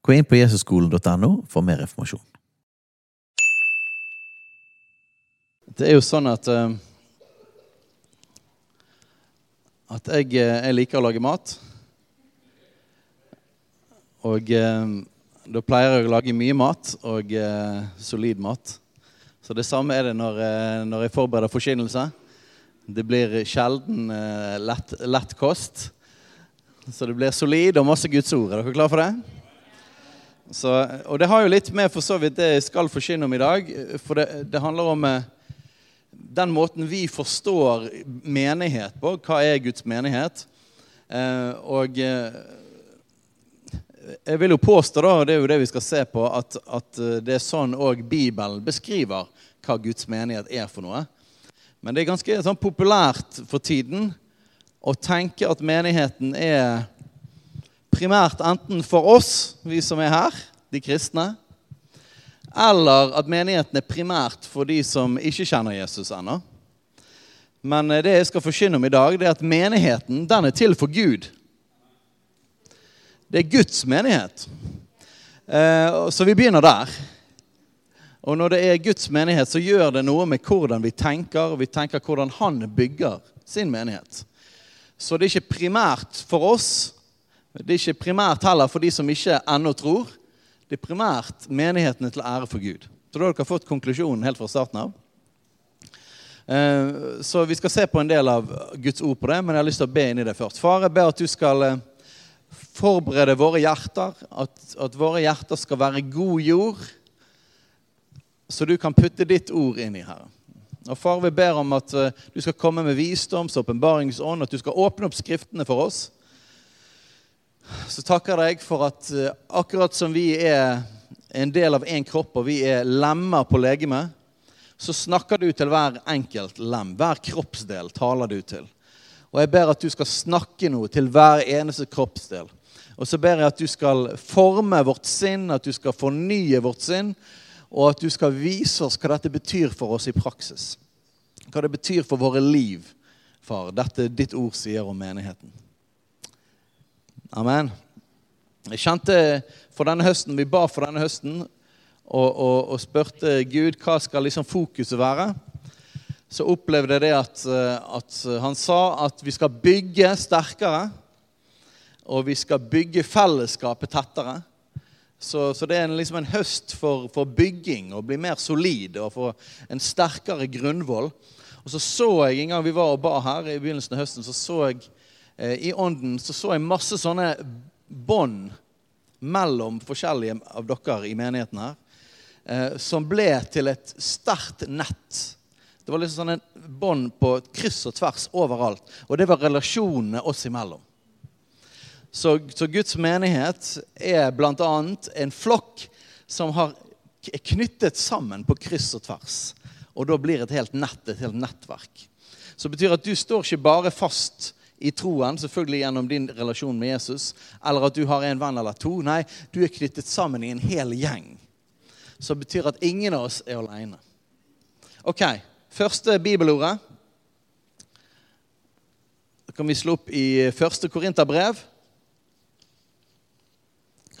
Gå inn på jesusskolen.no for mer informasjon. Det er jo sånn at eh, At jeg, eh, jeg liker å lage mat. Og eh, da pleier jeg å lage mye mat, og eh, solid mat. Så det samme er det når, når jeg forbereder forkynnelse. Det blir sjelden lett, lett kost. Så det blir solid og masse Guds ord. Er dere klare for det? Så, og det har jo litt med for så vidt det jeg skal forkynne om i dag. For det, det handler om eh, den måten vi forstår menighet på. Hva er Guds menighet? Eh, og eh, jeg vil jo påstå, da, og det er jo det vi skal se på, at, at det er sånn òg Bibelen beskriver hva Guds menighet er for noe. Men det er ganske sånn populært for tiden å tenke at menigheten er primært enten for oss, vi som er her, de kristne, eller at menigheten er primært for de som ikke kjenner Jesus ennå. Men det jeg skal forkynne om i dag, det er at menigheten den er til for Gud. Det er Guds menighet. Eh, så vi begynner der. Og når det er Guds menighet, så gjør det noe med hvordan vi tenker, og vi tenker hvordan han bygger sin menighet. Så det er ikke primært for oss. Det er ikke primært heller for de som ikke ennå tror. Det er primært menighetene til ære for Gud. Så da har dere fått konklusjonen helt fra starten av. Eh, så vi skal se på en del av Guds ord på det, men jeg har lyst til å be inn i det først. Far, jeg ber at du skal eh, forberede våre hjerter, at, at våre hjerter skal være god jord, så du kan putte ditt ord inn i her. Og Far, vi ber om at uh, du skal komme med visdoms- og åpenbaringsånd, at du skal åpne opp Skriftene for oss. Så takker jeg for at uh, akkurat som vi er en del av én kropp, og vi er lemmer på legemet, så snakker du til hver enkelt lem. Hver kroppsdel taler du til. Og jeg ber at du skal snakke noe til hver eneste kroppsdel. Og så ber jeg at du skal forme vårt sinn, at du skal fornye vårt sinn, og at du skal vise oss hva dette betyr for oss i praksis. Hva det betyr for våre liv, far. Dette ditt ord sier om menigheten. Amen. Jeg kjente for denne høsten, Vi ba for denne høsten og, og, og spurte Gud hva skal liksom fokuset være. Så opplevde jeg det at, at han sa at vi skal bygge sterkere. Og vi skal bygge fellesskapet tettere. Så, så, det er liksom en høst for, for, bygging og bli mer solid og få en sterkere grunnvoll. Og så så jeg en gang vi var og ba her i begynnelsen av høsten, så så jeg eh, i ånden så så jeg masse sånne bånd mellom forskjellige av dere i menigheten her, eh, som ble til et sterkt nett. Det var liksom sånn en bånd på kryss og tvers overalt. Og det var relasjonene oss imellom. Så, så Guds menighet er bl.a. en flokk som har, er knyttet sammen på kryss og tvers. Og da blir et helt nett, et helt nettverk. Så det betyr at du står ikke bare fast i troen, selvfølgelig gjennom din relasjon med Jesus, eller at du har en venn eller to. Nei, du er knyttet sammen i en hel gjeng. Det betyr at ingen av oss er alene. Ok, første bibelordet. Da kan vi slå opp i første Korinterbrev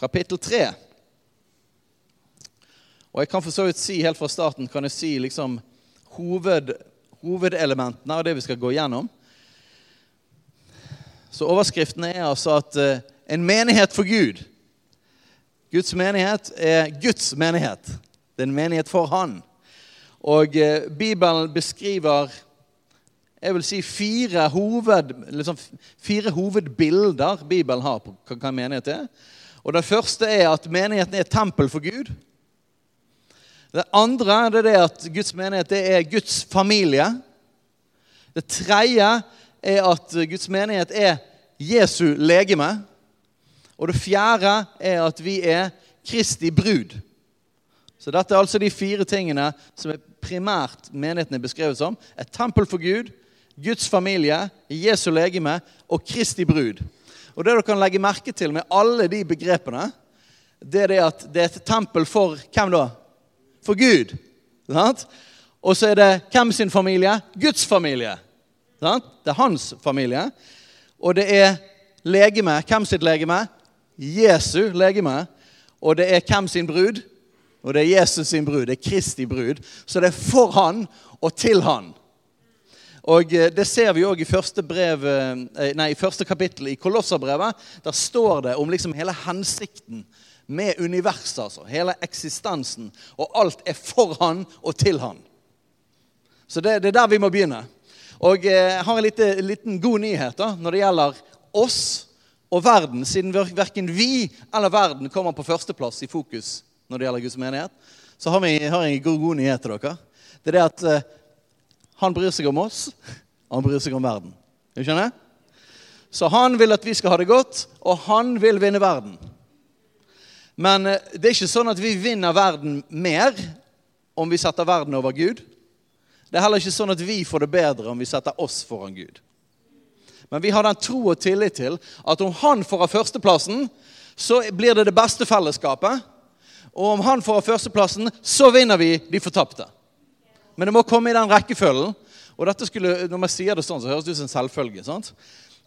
kapittel tre. Og jeg kan for så vidt si helt fra starten kan jeg si liksom hoved, hovedelementene av det vi skal gå gjennom. Så overskriften er altså at uh, en menighet for Gud Guds menighet er Guds menighet. Det er en menighet for Han. Og uh, Bibelen beskriver jeg vil si fire, hoved, liksom, fire hovedbilder Bibelen har på hva en menighet er. Og Det første er at menigheten er et tempel for Gud. Det andre det er det at Guds menighet det er Guds familie. Det tredje er at Guds menighet er Jesu legeme. Og det fjerde er at vi er Kristi brud. Så dette er altså de fire tingene som er primært menigheten er beskrevet som. Et tempel for Gud, Guds familie, Jesu legeme og Kristi brud. Og det dere kan legge merke til med alle de begrepene, det er det at det er et tempel for hvem da? For Gud. Og så er det hvem sin familie? Guds familie. Det er hans familie. Og det er legeme. Hvem sitt legeme? Jesu legeme. Og det er hvem sin brud? Og det er Jesus sin brud. Det er Kristi brud. Så det er for han og til han. Og eh, Det ser vi òg i første, eh, nei, i første kapittel i Kolosserbrevet. Der står det om liksom hele hensikten med universet. altså, Hele eksistensen. Og alt er for han og til han. Så det, det er der vi må begynne. Og eh, jeg har en liten, liten god nyhet da, når det gjelder oss og verden, siden verken vi eller verden kommer på førsteplass i fokus når det gjelder Guds menighet, så har jeg en god, god nyhet til dere. Det er det at uh, han bryr seg om oss, og han bryr seg om verden. Du skjønner? Så han vil at vi skal ha det godt, og han vil vinne verden. Men uh, det er ikke sånn at vi vinner verden mer om vi setter verden over Gud. Det er heller ikke sånn at vi får det bedre om vi setter oss foran Gud. Men vi har den tro og tillit til at om han får av førsteplassen, så blir det det beste fellesskapet. Og om han får av førsteplassen, så vinner vi de fortapte. Men det må komme i den rekkefølgen. Og dette skulle, når man sier det sånn, så høres det ut som en selvfølge. sant?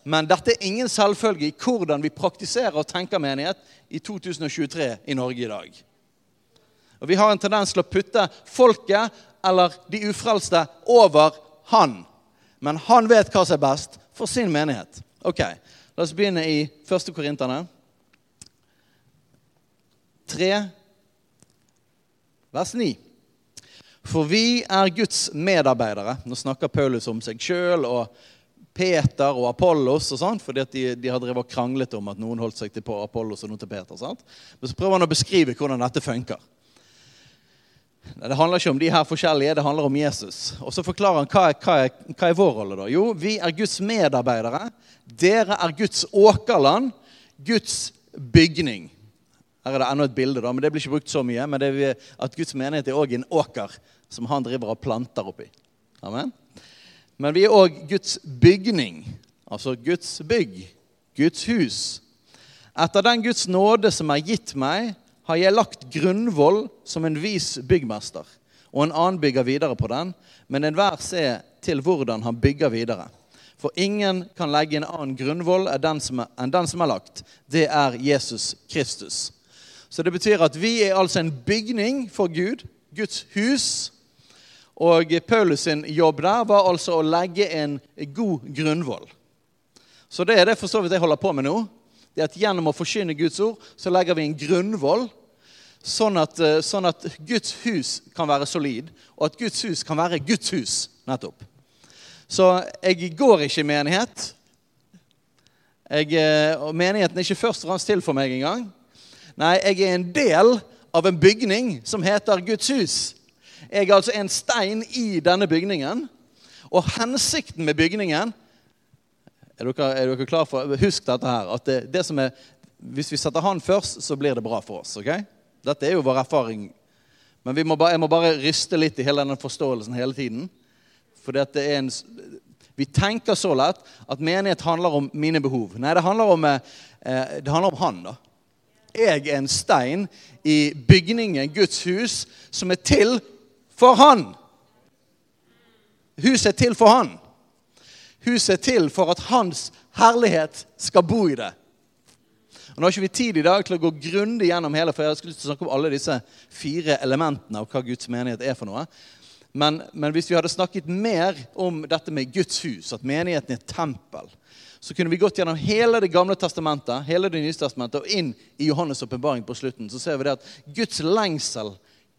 Men dette er ingen selvfølge i hvordan vi praktiserer og tenker menighet i 2023 i Norge i dag. Og Vi har en tendens til å putte folket eller de ufrelste over han. Men han vet hva som er best for sin menighet. Ok, La oss begynne i 1. Korinterne 3, vers 9. For vi er Guds medarbeidere. Nå snakker Paulus om seg sjøl og Peter og Apollos og sånn, fordi de, de, har drevet og kranglet om at noen holdt seg til Apollos og noen til Peter. sant? Men så prøver han å beskrive hvordan dette funker. Det handler ikke om de her forskjellige, det handler om Jesus. Og så forklarer han hva er, hva er, hva er vår rolle. da? Jo, vi er Guds medarbeidere. Dere er Guds åkerland, Guds bygning. Her er det enda et bilde, da, men det blir ikke brukt så mye. Men det er at Guds menighet er òg en åker som han driver og planter oppi. Amen. Men vi er òg Guds bygning, altså Guds bygg, Guds hus. Etter den Guds nåde som er gitt meg, har jeg lagt grunnvoll som en vis byggmester, og en annen bygger videre på den, men enhver ser til hvordan han bygger videre. For ingen kan legge en annen grunnvoll enn den som er, lagt. Det er Jesus Kristus. Så det betyr at vi er altså en bygning for Gud, Guds hus. Og Paulus sin jobb der var altså å legge en god grunnvoll. Så det er det for så vidt jeg holder på med nå. Det er at Gjennom å forkynne Guds ord så legger vi en grunnvoll, sånn at, eh, sånn at Guds hus kan være solid, og at Guds hus kan være Guds hus. nettopp. Så jeg går ikke i menighet. Jeg, eh, og menigheten er ikke først og fremst til for meg engang. Nei, jeg er en del av en bygning som heter Guds hus. Jeg er altså en stein i denne bygningen. Og hensikten med bygningen Er dere, er dere klar for Husk dette her. at det, det som er, Hvis vi setter han først, så blir det bra for oss. ok? Dette er jo vår erfaring. Men må bare, jeg må bare ryste litt i hele denne forståelsen hele tiden. For det er en, vi tenker så lett at menighet handler om mine behov. Nei, det handler om, eh, det handler om han. da jeg er en stein i bygningen Guds hus, som er til for Han. Huset er til for Han. Huset til for at Hans herlighet skal bo i det. Og Nå har ikke vi tid i dag til å gå grundig gjennom hele, for jeg skulle snakke om alle disse fire elementene og hva Guds menighet er for noe. Men, men hvis vi hadde snakket mer om dette med Guds hus, at menigheten er et tempel, så kunne vi gått gjennom hele Det gamle testamentet hele det nye testamentet, og inn i Johannes' åpenbaring på slutten. Så ser vi det at Guds lengsel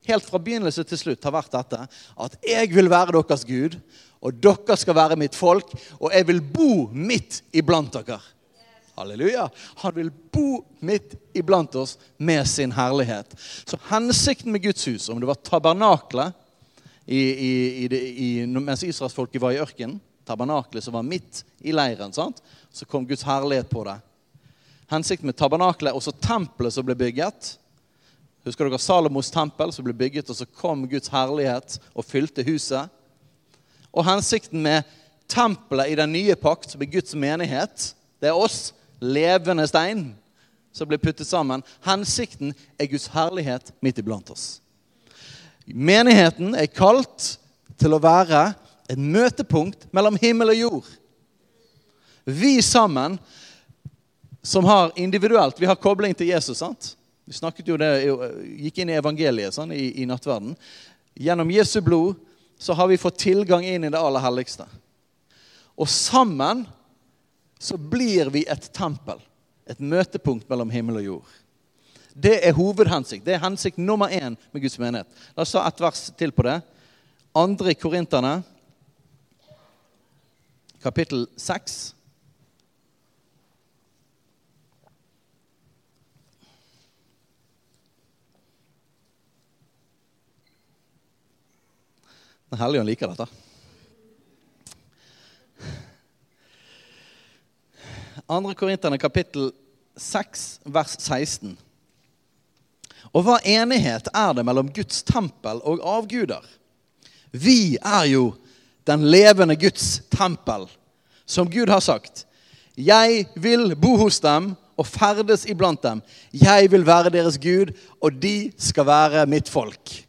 helt fra begynnelse til slutt har vært dette. At jeg vil være deres Gud, og dere skal være mitt folk, og jeg vil bo midt iblant dere. Halleluja. Han vil bo midt iblant oss med sin herlighet. Så hensikten med Guds hus, om det var tabernaklet mens israelsfolket var i ørkenen tabernaklet som var midt i leiren. Sant? Så kom Guds herlighet på det. Hensikten med tabernaklet, også tempelet som ble bygget. Husker dere Salomos tempel som ble bygget, og så kom Guds herlighet og fylte huset? Og hensikten med tempelet i den nye pakt, som er Guds menighet, det er oss, levende stein, som blir puttet sammen. Hensikten er Guds herlighet midt iblant oss. Menigheten er kalt til å være et møtepunkt mellom himmel og jord. Vi sammen, som har individuelt Vi har kobling til Jesus. sant? Vi snakket jo det, gikk inn i evangeliet sånn, i, i nattverden. Gjennom Jesu blod så har vi fått tilgang inn i det aller helligste. Og sammen så blir vi et tempel. Et møtepunkt mellom himmel og jord. Det er hovedhensikt. Det er hensikt nummer én med Guds menighet. La oss ta et vers til på det. Andre Korinterne, kapittel 6. Den liker dette. Andre Korinterne kapittel 6, vers 16. Og hva enighet er det mellom Guds tempel og avguder? Vi er jo den levende Guds tempel, som Gud har sagt. Jeg vil bo hos dem og ferdes iblant dem. Jeg vil være deres Gud, og de skal være mitt folk.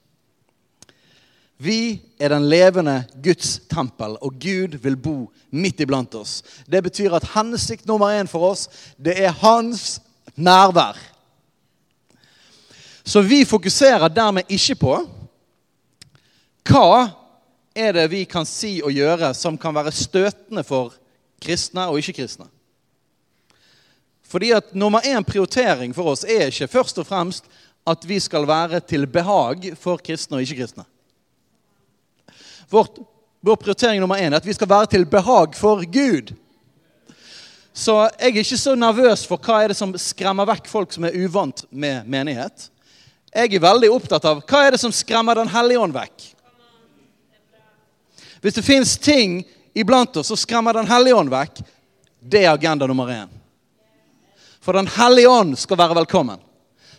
Vi er den levende Guds tempel, og Gud vil bo midt iblant oss. Det betyr at hensikt nummer én for oss, det er hans nærvær. Så vi fokuserer dermed ikke på hva er det vi kan si og gjøre som kan være støtende for kristne og ikke-kristne. Fordi at nummer én prioritering for oss er ikke først og fremst at vi skal være til behag for kristne og ikke-kristne. Vårt, vår prioritering nummer én er at vi skal være til behag for Gud. Så jeg er ikke så nervøs for hva er det som skremmer vekk folk som er uvant med menighet. Jeg er veldig opptatt av hva er det som skremmer Den hellige ånd vekk. Hvis det fins ting iblant oss som skremmer Den hellige ånd vekk, det er agenda nummer én. For Den hellige ånd skal være velkommen.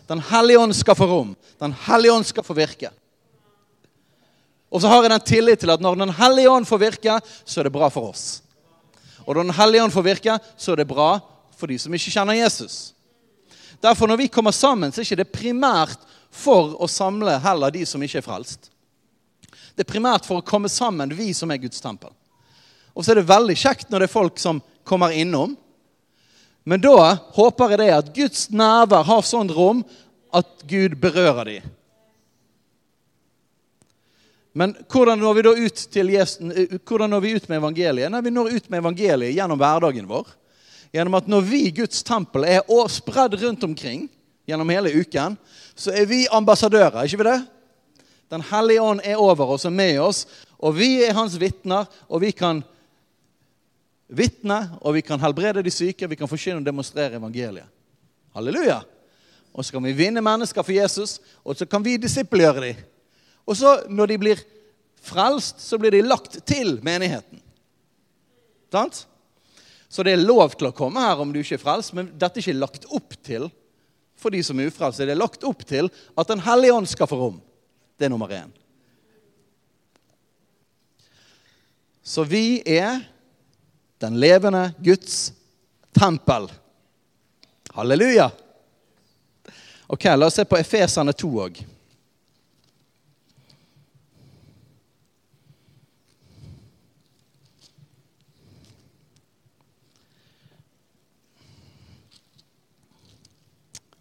Den hellige ånd skal få rom. Den hellige ånd skal få virke. Og så har jeg den tillit til at når Den hellige ånd får virke, så er det bra for oss. Og når Den hellige ånd får virke, så er det bra for de som ikke kjenner Jesus. Derfor når vi kommer sammen, så er det ikke primært for å samle heller de som ikke er frelst. Det er primært for å komme sammen, vi som er Guds tempel. Og så er det veldig kjekt når det er folk som kommer innom. Men da håper jeg det at Guds nærvær har sånt rom at Gud berører dem. Men hvordan når vi da ut, gjesten, eh, hvordan når vi ut med evangeliet? Nei, Vi når ut med evangeliet gjennom hverdagen vår. Gjennom at når vi, Guds tempel, er spredd rundt omkring gjennom hele uken, så er vi ambassadører, ikke vi det? Den hellige ånd er over oss og med oss, og vi er hans vitner, og vi kan vitne, og vi kan helbrede de syke, vi kan forkynne og demonstrere evangeliet. Halleluja! Og så kan vi vinne mennesker for Jesus, og så kan vi disippelgjøre dem. Og så, når de blir frelst, så blir de lagt til menigheten. Sant? Så det er lov til å komme her om du ikke er frelst, men dette er ikke lagt opp til for de som er ufrelste. Det er lagt opp til at Den hellige ånd skal få rom. Det er nummer én. Så vi er den levende Guds tempel. Halleluja! Ok, La oss se på Efesene 2 òg.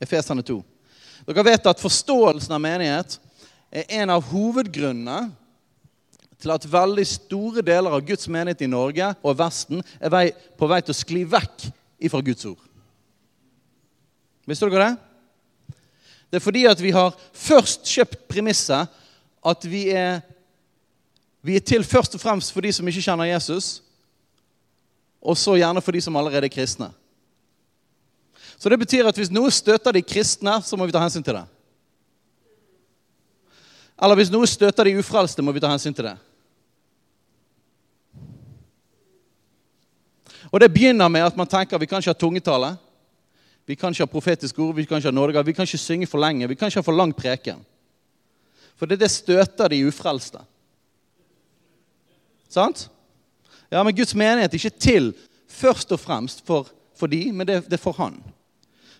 Efeserne 2. Dere vet at forståelsen av menighet er en av hovedgrunnene til at veldig store deler av Guds menighet i Norge og Vesten er vei, på vei til å skli vekk ifra Guds ord. Visste dere det? Det er fordi at vi har først kjøpt premisset at vi er, vi er til først og fremst for de som ikke kjenner Jesus, og så gjerne for de som allerede er kristne. Så det betyr at hvis noe støter de kristne, så må vi ta hensyn til det. Eller hvis noe støter de ufrelste, må vi ta hensyn til det. Og det begynner med at man tenker vi kan ikke ha tungetale. Vi kan ikke ha profetisk ord, vi kan ikke ha nådegave, vi kan ikke synge for lenge, vi kan ikke ha for lang preken. For det, det støter de ufrelste. Sant? Ja, men Guds menighet er ikke til først og fremst for, for de, men det, det er for han.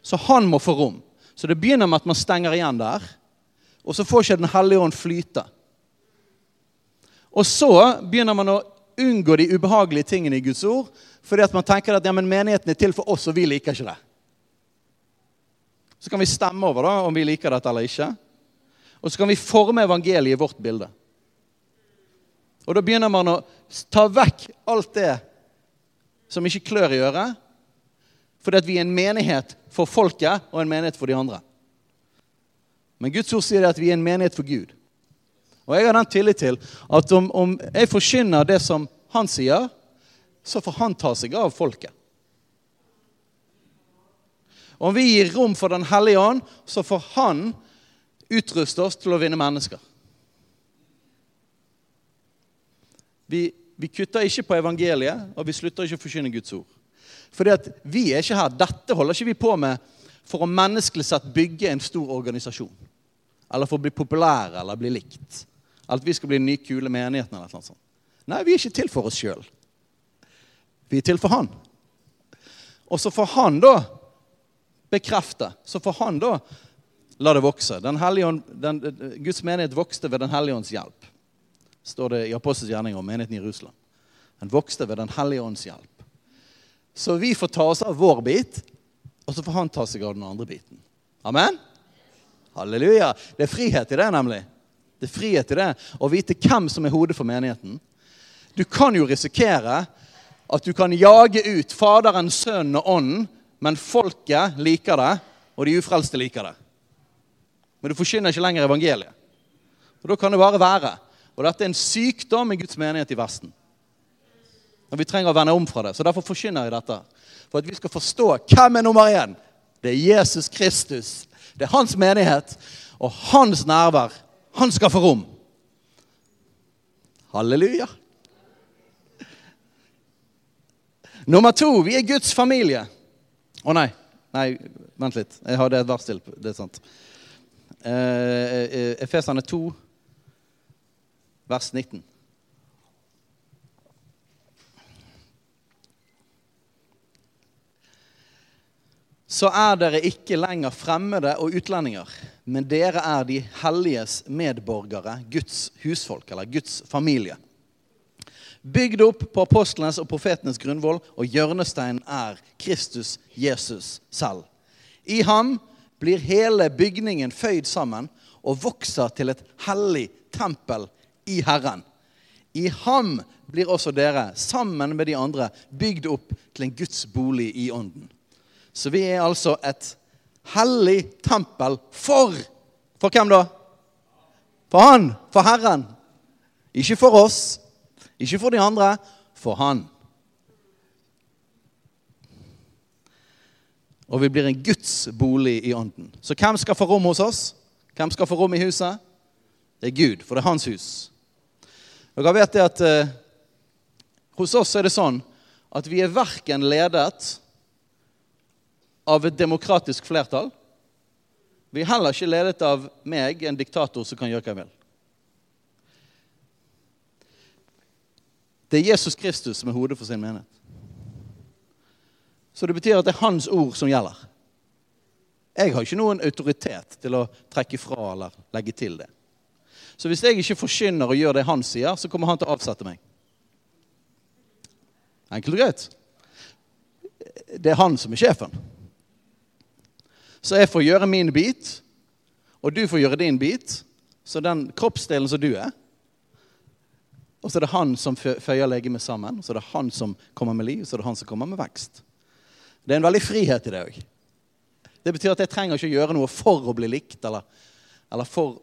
Så han må få rom. Så det begynner med at man stenger igjen der. Og så får ikke Den hellige ånd flyte. Og så begynner man å unngå de ubehagelige tingene i Guds ord. Fordi at man tenker at ja, men menigheten er til for oss, og vi liker ikke det. Så kan vi stemme over da, om vi liker dette eller ikke. Og så kan vi forme evangeliet i vårt bilde. Og da begynner man å ta vekk alt det som ikke klør i øret. Fordi at vi er en menighet for folket og en menighet for de andre. Men Guds ord sier at vi er en menighet for Gud. Og jeg har den tillit til at om, om jeg forkynner det som han sier, så får han ta seg av folket. Om vi gir rom for Den hellige ånd, så får han utruste oss til å vinne mennesker. Vi, vi, kutter ikke på evangeliet, og vi slutter ikke å forkynne Guds ord. Fordi at vi er ikke her. Dette holder ikke vi på med for å menneskelig sett bygge en stor organisasjon. Eller for å bli populære eller bli likt. At vi skal bli den nye, kule menigheten. eller noe sånt. Nei, vi er ikke til for oss sjøl. Vi er til for Han. Og så får Han da bekrefte. Så får Han da la det vokse. Den ånd, den, Guds menighet vokste ved Den hellige ånds hjelp. står det i Apostels gjerning om menigheten i Jerusalem. Den vokste ved Den hellige ånds hjelp. Så vi får ta oss av vår bit, og så får han ta seg av den andre biten. Amen? Halleluja. Det er frihet i det, nemlig. Det er frihet i det å vite hvem som er hodet for menigheten. Du kan jo risikere at du kan jage ut Faderen, Sønnen og Ånden, men folket liker det, og de ufrelste liker det. Men du forkynner ikke lenger evangeliet. Og Da kan det bare være. Og dette er en sykdom i Guds menighet i Vesten. Og Vi trenger å vende om fra det. Så derfor forkynner jeg dette. For at vi skal forstå hvem er nummer én. Det er Jesus Kristus. Det er hans menighet og hans nærvær. Han skal få rom. Halleluja. Nummer to vi er Guds familie. Å nei. Nei, vent litt. Jeg hadde et vers til. Det er sant. Eh, eh 2, vers 19. så er dere ikke lenger fremmede og utlendinger, men dere er de helliges medborgere, Guds husfolk, eller Guds familie. Bygd opp på apostlenes og profetenes grunnvoll, og hjørnesteinen er Kristus Jesus selv. I ham blir hele bygningen føyd sammen og vokser til et hellig tempel i Herren. I ham blir også dere, sammen med de andre, bygd opp til en Guds bolig i ånden. Så vi er altså et hellig tempel for For hvem da? For Han. For Herren. Ikke for oss, ikke for de andre. For Han. Og vi blir en Guds bolig i ånden. Så hvem skal få rom hos oss? Hvem skal få rom i huset? Det er Gud, for det er hans hus. Dere vet det at eh, hos oss er det sånn at vi er verken ledet av et demokratisk flertall. Vi er heller ikke ledet av meg, en diktator som kan gjøre hva jeg vil. Det er Jesus Kristus som er hodet for sin menighet. Så det betyr at det er hans ord som gjelder. Jeg har ikke noen autoritet til å trekke fra eller legge til det. Så hvis jeg ikke forkynner og gjør det han sier, så kommer han til å avsette meg. Enkelt og greit. Det er han som er sjefen. Så jeg får gjøre min bit, og du får gjøre din bit. Så den kroppsdelen som du er Og så er det han som føyer legemet sammen. Så er det han som kommer med liv, så er det han som kommer med vekst. Det er en veldig frihet i det òg. Det betyr at jeg trenger ikke gjøre noe for å bli likt. Eller, eller for,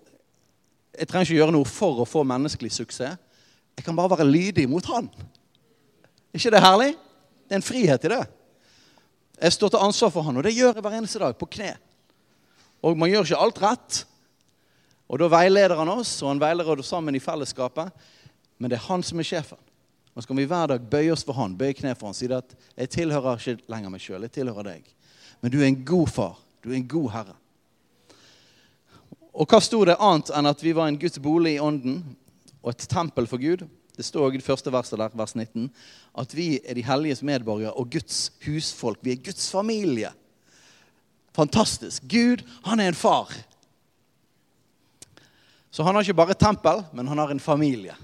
jeg trenger ikke gjøre noe for å få menneskelig suksess. Jeg kan bare være lydig mot han. Er ikke det herlig? Det er en frihet i det. Jeg står til ansvar for han, og det gjør jeg hver eneste dag, på kne. Og man gjør ikke alt rett. Og da veileder han oss, og han veileder oss sammen i fellesskapet. Men det er han som er sjefen. Og så kan vi hver dag bøye oss for han, bøye kne for han, si at 'jeg tilhører ikke lenger meg sjøl, jeg tilhører deg'. men du er en god far. Du er en god herre. Og hva sto det annet enn at vi var en Guds bolig i ånden og et tempel for Gud? Det står i det første verset der, vers 19, at vi er de helliges medborgere og Guds husfolk. Vi er Guds familie. Fantastisk. Gud, han er en far. Så han har ikke bare et tempel, men han har en familie.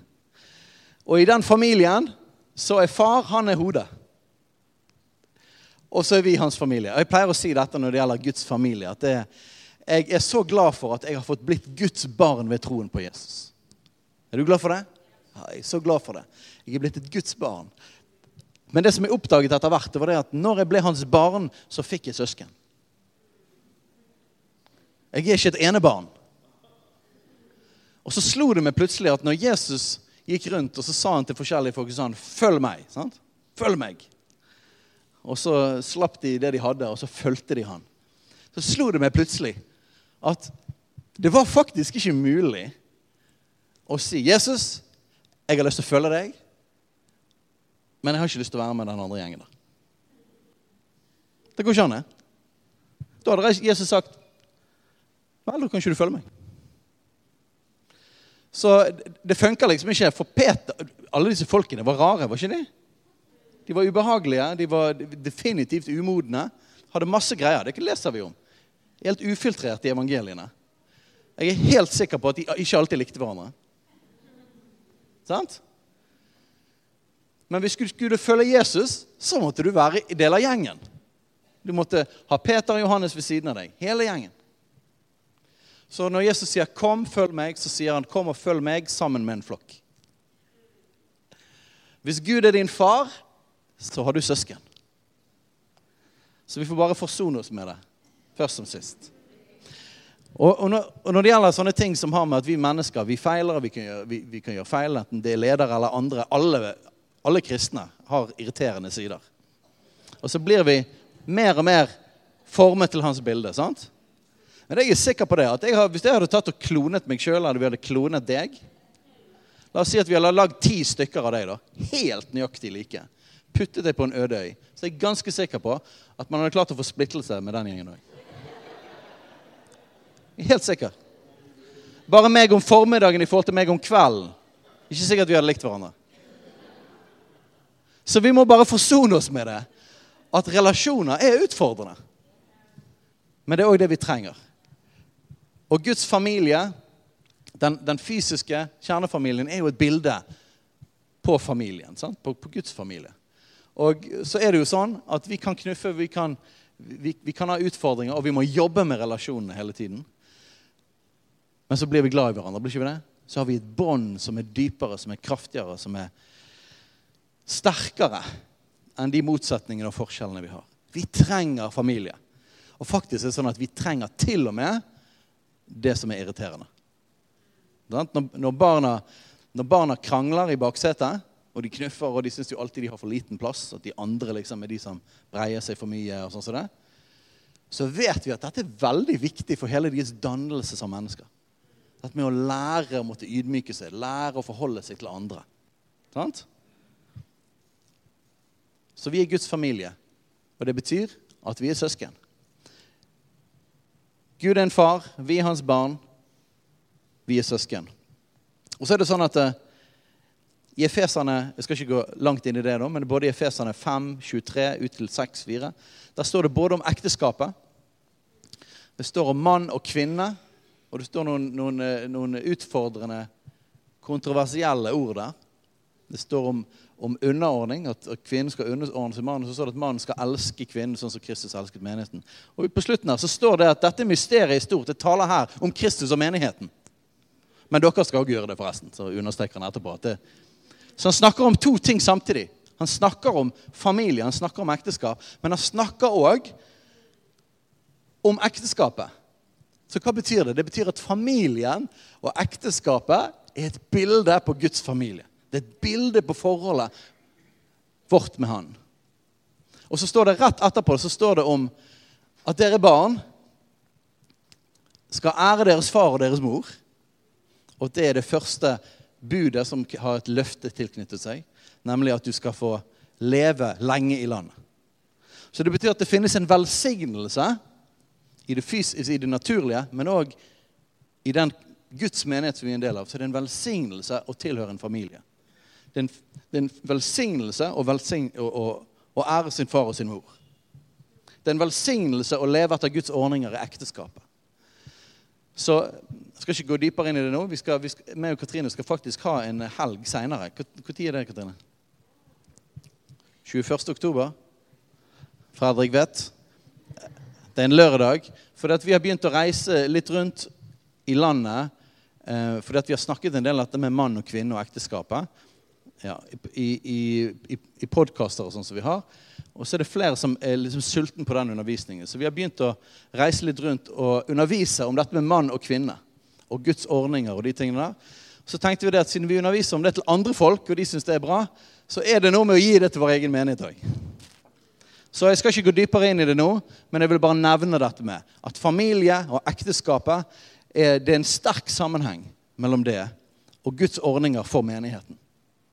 Og i den familien så er far han er hodet. Og så er vi hans familie. Og Jeg pleier å si dette når det gjelder Guds familie. at det, Jeg er så glad for at jeg har fått blitt Guds barn ved troen på Jesus. Er du glad for det? Jeg er så glad for det. Jeg er blitt et Guds barn. Men det som jeg oppdaget etter hvert, det var det at når jeg ble hans barn, så fikk jeg søsken. Jeg er ikke et enebarn. Og så slo det meg plutselig at når Jesus gikk rundt og så sa han til forskjellige folk sånn Følg meg. sant? Følg meg. Og så slapp de det de hadde, og så fulgte de han. Så slo det meg plutselig at det var faktisk ikke mulig å si 'Jesus, jeg har lyst til å følge deg, men jeg har ikke lyst til å være med den andre gjengen.' der. Det går ikke an. Da hadde Jesus sagt 'Vel, da kan ikke du følge meg'. Så det funka liksom ikke. For Peter, alle disse folkene var rare, var ikke de? De var ubehagelige, de var definitivt umodne. Hadde masse greier. Det leser vi om. Helt ufiltrert i evangeliene. Jeg er helt sikker på at de ikke alltid likte hverandre. Sant? Men hvis du skulle følge Jesus, så måtte du være i del av gjengen. Du måtte ha Peter og Johannes ved siden av deg. Hele gjengen. Så når Jesus sier 'kom, følg meg', så sier han 'kom og følg meg sammen med en flokk'. Hvis Gud er din far, så har du søsken. Så vi får bare forsone oss med det, først som sist. Og, og, når, og, når, det gjelder sånne ting som har med at vi mennesker vi feiler, vi kan gjøre, vi, vi kan gjøre feil, enten det er ledere eller andre Alle, alle kristne har irriterende sider. Og så blir vi mer og mer formet til hans bilde. sant? Men jeg er sikker på det, at jeg har, hvis jeg hadde tatt og klonet meg sjøl, eller vi hadde klonet deg La oss si at vi hadde lagd ti stykker av deg. da, Helt nøyaktig like puttet deg på en øde øy, så jeg er ganske sikker på at man hadde klart å få splittelse med den gjengen òg. Helt sikker. Bare meg om formiddagen i forhold til meg om kvelden. Ikke sikkert vi hadde likt hverandre. Så vi må bare forsone oss med det. At relasjoner er utfordrende. Men det er òg det vi trenger. Og Guds familie, den, den, fysiske kjernefamilien, er jo et bilde på familien. På, på Guds familie. Og så er det jo sånn at vi kan knuffe, vi kan, vi, vi kan ha utfordringer, og vi må jobbe med relasjonene hele tiden. Men så blir vi glad i hverandre. blir ikke vi det? Så har vi et bånd som er dypere, som er kraftigere, som er sterkere enn de motsetningene og forskjellene vi har. Vi trenger familie. Og faktisk er det sånn at vi trenger til og med det som er irriterende. Når barna, når barna krangler i baksetet, og de knuffer, og de syns jo alltid de har for liten plass. At de andre liksom er de som breier seg for mye. og sånn som det. Så vet vi at dette er veldig viktig for hele deres dannelse som mennesker. Dette med å lære å måtte ydmyke seg, lære å forholde seg til andre. Sant? Så vi er Guds familie, og det betyr at vi er søsken. Gud er en far, vi er hans barn, vi er søsken. Og så er det sånn at eh, i Efeserne jeg skal ikke gå langt inn i det da, men både i Efeserne 5, 23 ut til 6, 4, der står det både om ekteskapet, det står om mann og kvinne, og det står noen, noen, eh, noen utfordrende, kontroversielle ord der. Det står om, om underordning, at, kvinnen skal underordne seg mannen. Så står det at mannen skal elske kvinnen sånn som Kristus elsket menigheten. Og På slutten her så står det at dette mysteriet er stort. Det taler her om Kristus og menigheten. Men dere skal også gjøre det, forresten. Så understreker han etterpå at det, så han snakker om to ting samtidig. Han snakker om familie, han snakker om ekteskap, men han snakker òg om ekteskapet. Så hva betyr det? Det betyr at familien og ekteskapet er et bilde på Guds familie. Det er et bilde på forholdet vårt med Han. Og så står det rett etterpå så står det om at dere barn skal ære deres far og deres mor. Og det er det første budet som har et løfte tilknyttet seg, nemlig at du skal få leve lenge i landet. Så det betyr at det finnes en velsignelse i det, fys i det naturlige, men òg i den Guds menighet som vi er en del av. Så det er en velsignelse å tilhøre en familie. Det er en, det er en velsignelse å, velsign å, å, å ære sin far og sin mor. Det er en velsignelse å leve etter Guds ordninger i ekteskapet. Så jeg skal ikke gå dypere inn i det nå. Vi skal, vi skal, meg og Katrine skal faktisk ha en helg seinere. Når er det, Katrine? 21. oktober? Fredrik vet. Det er en lørdag. For vi har begynt å reise litt rundt i landet. Eh, fordi vi har snakket en del om dette med mann og kvinne og ekteskapet. Ja, I i, i, i podkaster og sånn som vi har. Og så er det flere som er liksom sulten på den undervisningen. Så vi har begynt å reise litt rundt og undervise om dette med mann og kvinne. Og Guds ordninger og de tingene der. Så tenkte vi det at siden vi underviser om det til andre folk, og de syns det er bra, så er det noe med å gi det til vår egen menighet òg. Så jeg skal ikke gå dypere inn i det nå, men jeg vil bare nevne dette med at familie og ekteskapet er, det er en sterk sammenheng mellom det og Guds ordninger for menigheten.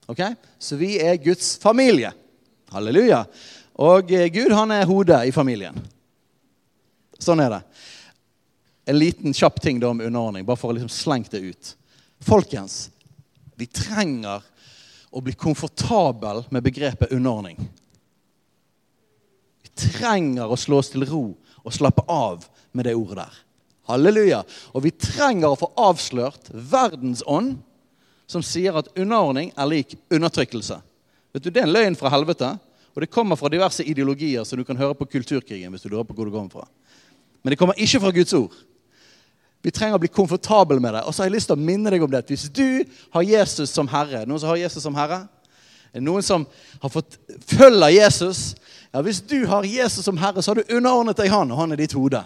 Ok? Så vi er Guds familie. Halleluja. Og eh, Gud han er hodet i familien. Sånn er det. En liten kjapp ting da om underordning, bare for å liksom slenge det ut. Folkens, vi trenger å bli komfortabel med begrepet underordning. Trenger å slå oss til ro og slappe av med det ordet der. Halleluja. Og vi trenger å få avslørt verdens ånd, som sier at underordning er lik undertrykkelse. Vet du, Det er en løgn fra helvete, og det kommer fra diverse ideologier som du kan høre på Kulturkrigen. hvis du lurer på hvor det kommer fra. Men det kommer ikke fra Guds ord. Vi trenger å bli komfortable med det. Og så har jeg lyst til å minne deg om det. Hvis du har Jesus som herre Noen som har Jesus som herre? Noen som har fått følge Jesus? Ja, Hvis du har Jesus som herre, så har du underordnet deg han, og han er ditt hode.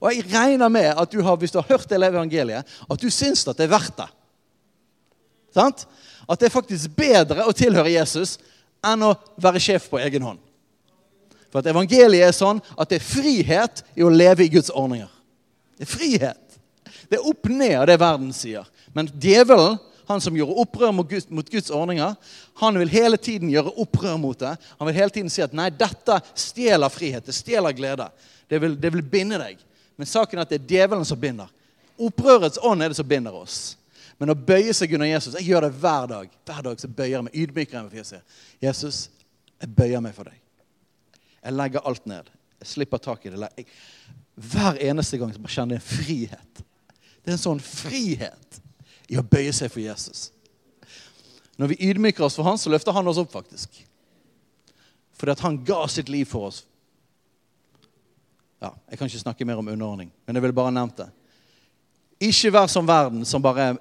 Og jeg regner med at du har, hvis du har hørt det evangeliet, at du syns at det er verdt det. Sant? At det er faktisk bedre å tilhøre Jesus enn å være sjef på egen hånd. For at evangeliet er sånn at det er frihet i å leve i Guds ordninger. Det er frihet. Det er opp ned av det verden sier. Men djevelen, han som gjorde opprør mot Guds, mot Guds, ordninger, han vil hele tiden gjøre opprør mot det. Han vil hele tiden si at nei, dette stjeler frihet, det stjeler glede. Det vil, det vil binde deg. Men saken er at det er djevelen som binder. Opprørets ånd er det som binder oss. Men å bøye seg under Jesus Jeg gjør det hver dag. Hver dag så bøyer jeg meg, ydmyker jeg meg for Jesus. Jesus, jeg bøyer meg for deg. Jeg legger alt ned. Jeg slipper tak i det. Jeg, hver eneste gang så kjenner jeg en frihet. Det er en sånn frihet i å bøye seg for Jesus. Når vi ydmyker oss for han, så løfter han oss opp, faktisk. Fordi at han ga sitt liv for oss. Ja, Jeg kan ikke snakke mer om underordning, men jeg ville bare nevnt det. Ikke vær som verden, som bare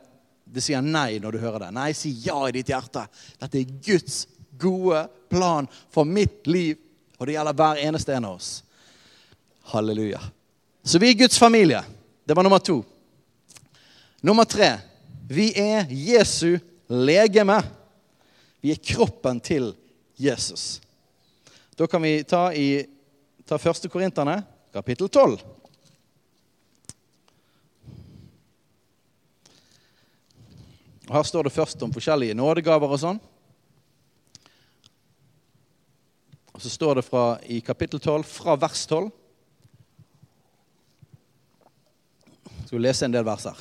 det sier nei når du hører det. Nei, si ja i ditt hjerte. Dette er Guds gode plan for mitt liv, og det gjelder hver eneste en av oss. Halleluja. Så vi er Guds familie. Det var nummer to. Nummer tre vi er Jesu legeme. Vi er kroppen til Jesus. Da kan vi ta, i, ta første Korinterne, kapittel 12. Her står det først om forskjellige nådegaver og sånn. Og så står det fra, i kapittel 12, fra vers 12 Skal vi lese en del vers her.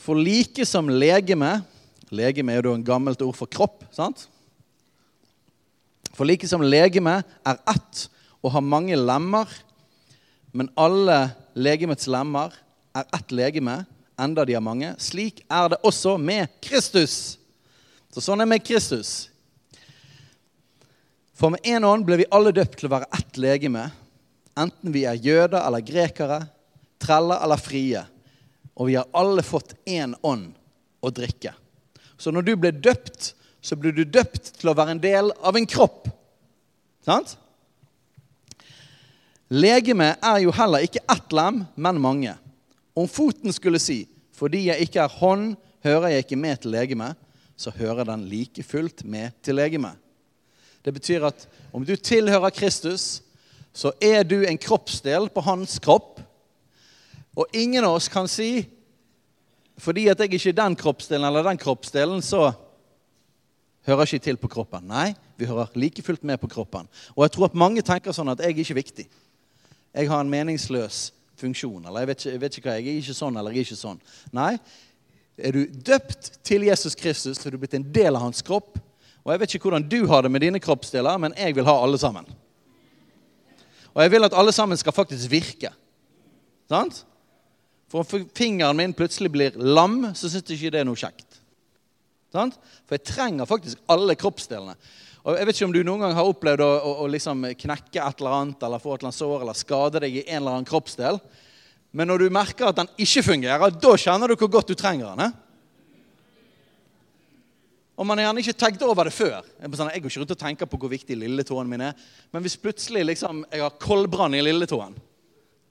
For like som legeme Legeme er jo en gammelt ord for kropp. sant? For like som legeme er ett og har mange lemmer, men alle legemets lemmer er ett legeme, enda de har mange. Slik er det også med Kristus. Så sånn er det med Kristus. For med én ånd ble vi alle døpt til å være ett legeme, enten vi er jøder eller grekere, treller eller frie og vi har alle fått én ånd å drikke. Så når du ble døpt, så ble du døpt til å være en del av en kropp. Sant? Legeme er jo heller ikke ett lem, men mange. Om foten skulle si, fordi jeg ikke er hånd, hører jeg ikke med til legeme, så hører den like fullt med til legeme. Det betyr at om du tilhører Kristus, så er du en kroppsdel på hans kropp. Og ingen av oss kan si fordi at jeg ikke er den kroppsdelen eller den kroppsdelen, så hører ikke til på kroppen. Nei, vi hører like fullt med på kroppen. Og jeg tror at mange tenker sånn at jeg er ikke viktig. Jeg har en meningsløs funksjon. Eller jeg vet ikke, jeg vet ikke hva, jeg er ikke sånn eller jeg er ikke sånn. Nei, er du døpt til Jesus Kristus, så er du blitt en del av hans kropp. Og jeg vet ikke hvordan du har det med dine kroppsdeler, men jeg vil ha alle sammen. Og jeg vil at alle sammen skal faktisk virke. Sant? For om fingeren min plutselig blir lam, så syns jeg ikke det er noe kjekt. Sant? For jeg trenger faktisk alle kroppsdelene. Og jeg vet ikke om du noen gang har opplevd å, å, å liksom knekke et eller annet eller få et eller annet sår eller skade deg i en eller annen kroppsdel. Men når du merker at den ikke fungerer, da kjenner du hvor godt du trenger den. Eh? Og man har gjerne ikke tenkt over det før. Jeg, sånn, jeg går ikke rundt og tenker på hvor viktig lilletåen min er. Men hvis plutselig liksom, jeg har koldbrann i lilletåen,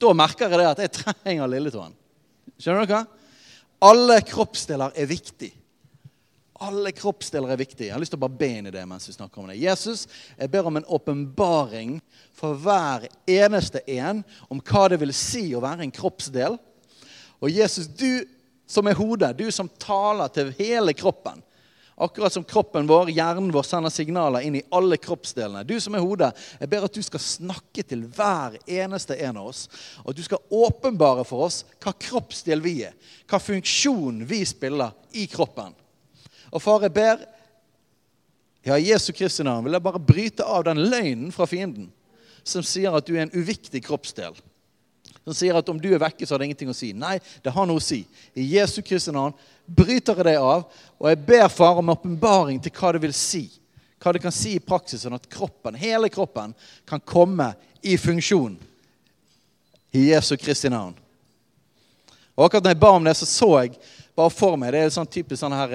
da merker jeg det at jeg trenger lilletåen. Skjønner dere? Alle kroppsdeler er viktig. Alle kroppsdeler er viktig. Jeg har lyst til å bare be inn i det mens vi snakker om det. Jesus, jeg ber om en åpenbaring for hver eneste en om hva det vil si å være en kroppsdel. Og Jesus, du som er hodet, du som taler til hele kroppen. Akkurat som kroppen vår, hjernen vår, sender signaler inn i alle kroppsdelene. Du som er hodet, jeg ber at du skal snakke til hver eneste en av oss. Og at du skal åpenbare for oss hva kroppsdel vi er. Hva funksjon vi spiller i kroppen. Og far, jeg ber ja, i Jesu Kristi navn vil jeg bare bryte av den løgnen fra fienden som sier at du er en uviktig kroppsdel. Som sier at om du er vekke, så har det ingenting å si. Nei, det har noe å si. I Jesu Kristi navn bryter jeg det av, og jeg ber far om åpenbaring til hva det vil si. Hva det kan si i praksis, sånn at kroppen, hele kroppen kan komme i funksjon. I Jesu Kristi navn. Og akkurat når jeg ba om det, så så jeg bare for meg Det er sånn typisk sånn her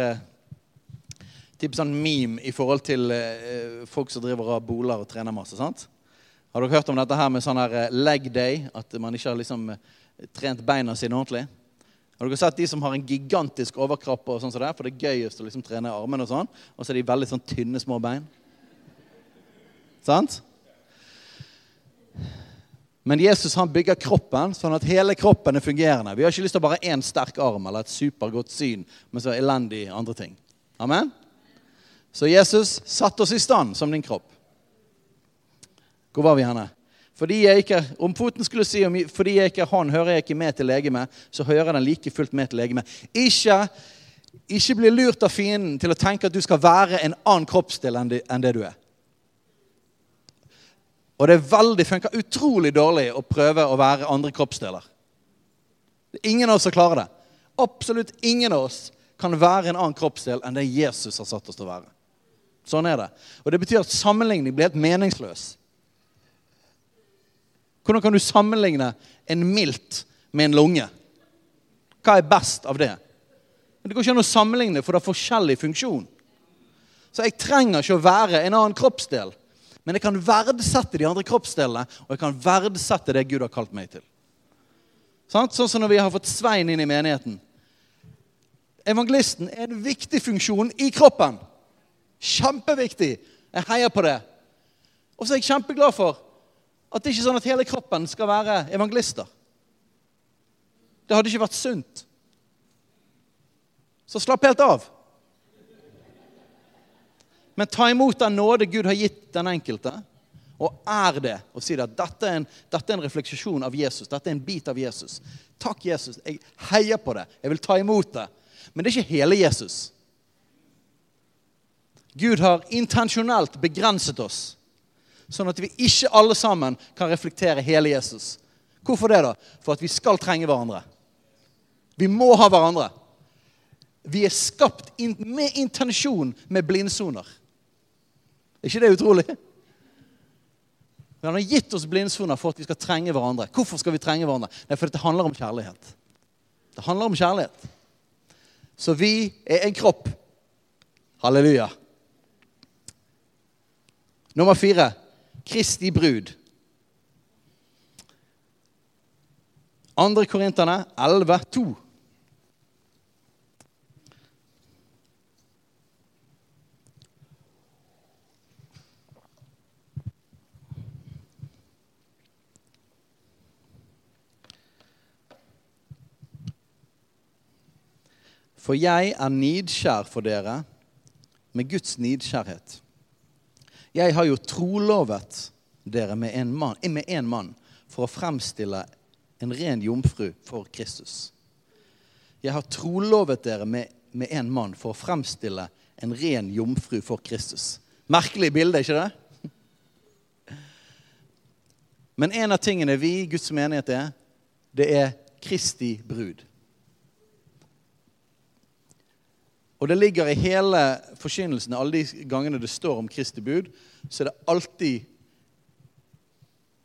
typisk sånn meme i forhold til eh, folk som driver av boler og trener masse. sant? Har dere hørt om dette her med sånn her eh, leg day? At man ikke har liksom eh, trent beina sine ordentlig? Har dere sett de som har en gigantisk overkropp? og sånn som det, For det er gøyest å liksom trene armene og sånn. Og så er de veldig sånn tynne, små bein. Sant? Men Jesus han bygger kroppen sånn at hele kroppen er fungerende. Vi har ikke lyst til bare én sterk arm eller et supergodt syn, men så elendig andre ting. Amen? Så Jesus satte oss i stand som din kropp. Hvor var vi henne? Fordi jeg ikke, Om foten skulle si fordi jeg ikke hånd hører jeg ikke med til legemet, så hører den like fullt med til legemet. Ikke, ikke bli lurt av fienden til å tenke at du skal være en annen kroppsdel enn det, du er. Og det er veldig, funker utrolig dårlig å prøve å være andre kroppsdeler. Er ingen av oss klarer det. Absolutt ingen av oss kan være en annen kroppsdel enn det Jesus har satt oss til å være. Sånn er det. Og det betyr at sammenligning blir helt meningsløs. Hvordan kan du sammenligne en milt med en lunge? Hva er best av det? Men Det går ikke an å sammenligne, for det har forskjellig funksjon. Så jeg trenger ikke å være en annen kroppsdel. Men jeg kan verdsette de andre kroppsdelene, og jeg kan verdsette det Gud har kalt meg til. Sånn som når vi har fått Svein inn i menigheten. Evangelisten er en viktig funksjon i kroppen. Kjempeviktig. Jeg heier på det. Og så er jeg kjempeglad for at det ikke er sånn at hele kroppen skal være evangelister. Det hadde ikke vært sunt. Så slapp helt av. Men ta imot den nåde Gud har gitt den enkelte, og er det. Og si at dette er, en, dette er en refleksjon av Jesus. Dette er en bit av Jesus. Takk, Jesus. Jeg heier på det. Jeg vil ta imot det. Men det er ikke hele Jesus. Gud har intensjonelt begrenset oss, sånn at vi ikke alle sammen kan reflektere hele Jesus. Hvorfor det, da? For at vi skal trenge hverandre. Vi må ha hverandre. Vi er skapt med intensjon med blindsoner. Er ikke det utrolig? Han har gitt oss blindsoner for at vi skal trenge hverandre. Hvorfor skal vi trenge hverandre? Nei, fordi det handler om kjærlighet. Det handler om kjærlighet. Så vi er en kropp. Halleluja. Nummer fire Kristi brud. Andre Korinterne 11, 2. For jeg er nidskjær for dere med Guds nidkjærhet. Jeg har jo trolovet dere med en mann, med en mann for å fremstille en ren jomfru for Kristus. Jeg har trolovet dere med, med en mann for å fremstille en ren jomfru for Kristus. Merkelig bilde, ikke det? Men en av tingene vi, Guds menighet, er, det er Kristi brud. Og det ligger i hele forkynnelsen, alle de gangene det står om Kristi bud, så er det alltid,